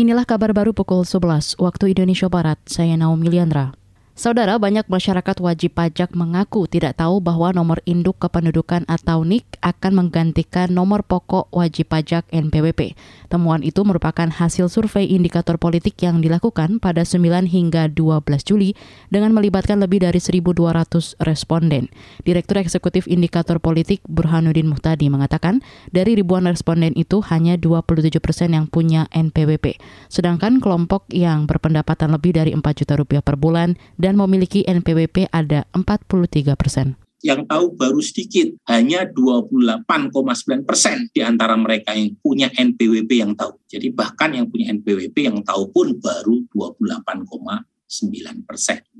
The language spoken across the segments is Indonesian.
Inilah kabar baru pukul 11 waktu Indonesia Barat. Saya Naomi Liandra. Saudara, banyak masyarakat wajib pajak mengaku tidak tahu bahwa nomor induk kependudukan atau NIK akan menggantikan nomor pokok wajib pajak NPWP. Temuan itu merupakan hasil survei indikator politik yang dilakukan pada 9 hingga 12 Juli dengan melibatkan lebih dari 1.200 responden. Direktur Eksekutif Indikator Politik Burhanuddin Muhtadi mengatakan dari ribuan responden itu hanya 27 persen yang punya NPWP, sedangkan kelompok yang berpendapatan lebih dari 4 juta rupiah per bulan dan dan memiliki NPWP ada 43 persen yang tahu baru sedikit, hanya 28,9 persen di antara mereka yang punya NPWP yang tahu. Jadi bahkan yang punya NPWP yang tahu pun baru 28, 9 persen.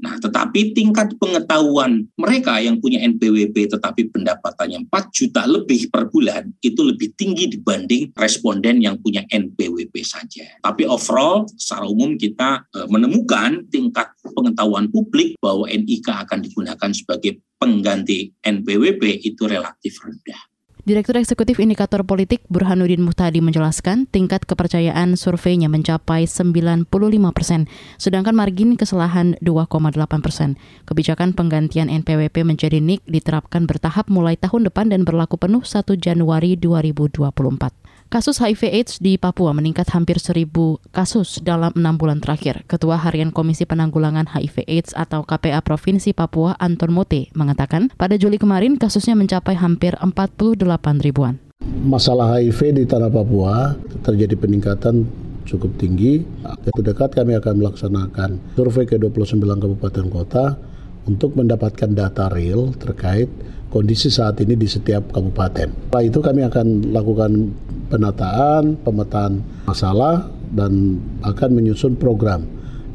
Nah, tetapi tingkat pengetahuan mereka yang punya NPWP tetapi pendapatannya 4 juta lebih per bulan itu lebih tinggi dibanding responden yang punya NPWP saja. Tapi overall secara umum kita e, menemukan tingkat pengetahuan publik bahwa NIK akan digunakan sebagai pengganti NPWP itu relatif rendah. Direktur Eksekutif Indikator Politik Burhanuddin Muhtadi menjelaskan tingkat kepercayaan surveinya mencapai 95 persen, sedangkan margin kesalahan 2,8 persen. Kebijakan penggantian NPWP menjadi NIK diterapkan bertahap mulai tahun depan dan berlaku penuh 1 Januari 2024. Kasus HIV AIDS di Papua meningkat hampir seribu kasus dalam enam bulan terakhir. Ketua Harian Komisi Penanggulangan HIV AIDS atau KPA Provinsi Papua Anton Mote mengatakan pada Juli kemarin kasusnya mencapai hampir 48 ribuan. Masalah HIV di tanah Papua terjadi peningkatan cukup tinggi. Waktu dekat kami akan melaksanakan survei ke 29 kabupaten kota untuk mendapatkan data real terkait kondisi saat ini di setiap kabupaten. Setelah itu kami akan lakukan penataan, pemetaan masalah, dan akan menyusun program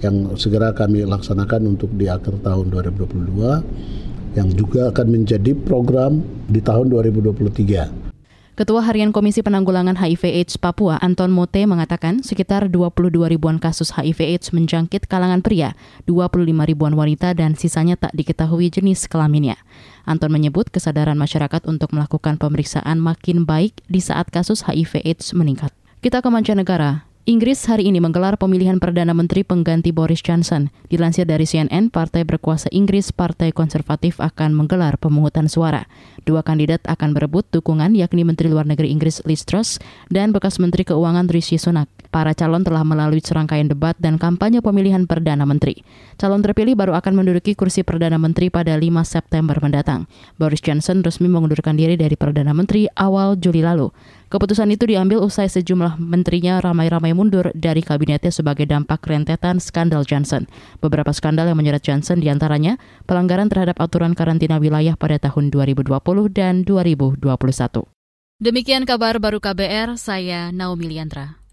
yang segera kami laksanakan untuk di akhir tahun 2022 yang juga akan menjadi program di tahun 2023. Ketua Harian Komisi Penanggulangan HIV AIDS Papua Anton Mote mengatakan sekitar 22 ribuan kasus HIV AIDS menjangkit kalangan pria, 25 ribuan wanita dan sisanya tak diketahui jenis kelaminnya. Anton menyebut kesadaran masyarakat untuk melakukan pemeriksaan makin baik di saat kasus HIV AIDS meningkat. Kita ke mancanegara. Inggris hari ini menggelar pemilihan Perdana Menteri pengganti Boris Johnson. Dilansir dari CNN, Partai Berkuasa Inggris Partai Konservatif akan menggelar pemungutan suara. Dua kandidat akan berebut dukungan yakni Menteri Luar Negeri Inggris Liz Truss dan bekas Menteri Keuangan Rishi Sunak. Para calon telah melalui serangkaian debat dan kampanye pemilihan Perdana Menteri. Calon terpilih baru akan menduduki kursi Perdana Menteri pada 5 September mendatang. Boris Johnson resmi mengundurkan diri dari Perdana Menteri awal Juli lalu. Keputusan itu diambil usai sejumlah menterinya ramai-ramai mundur dari kabinetnya sebagai dampak rentetan skandal Johnson. Beberapa skandal yang menyeret Johnson di antaranya pelanggaran terhadap aturan karantina wilayah pada tahun 2020 dan 2021. Demikian kabar baru KBR, saya Naomi Liandra.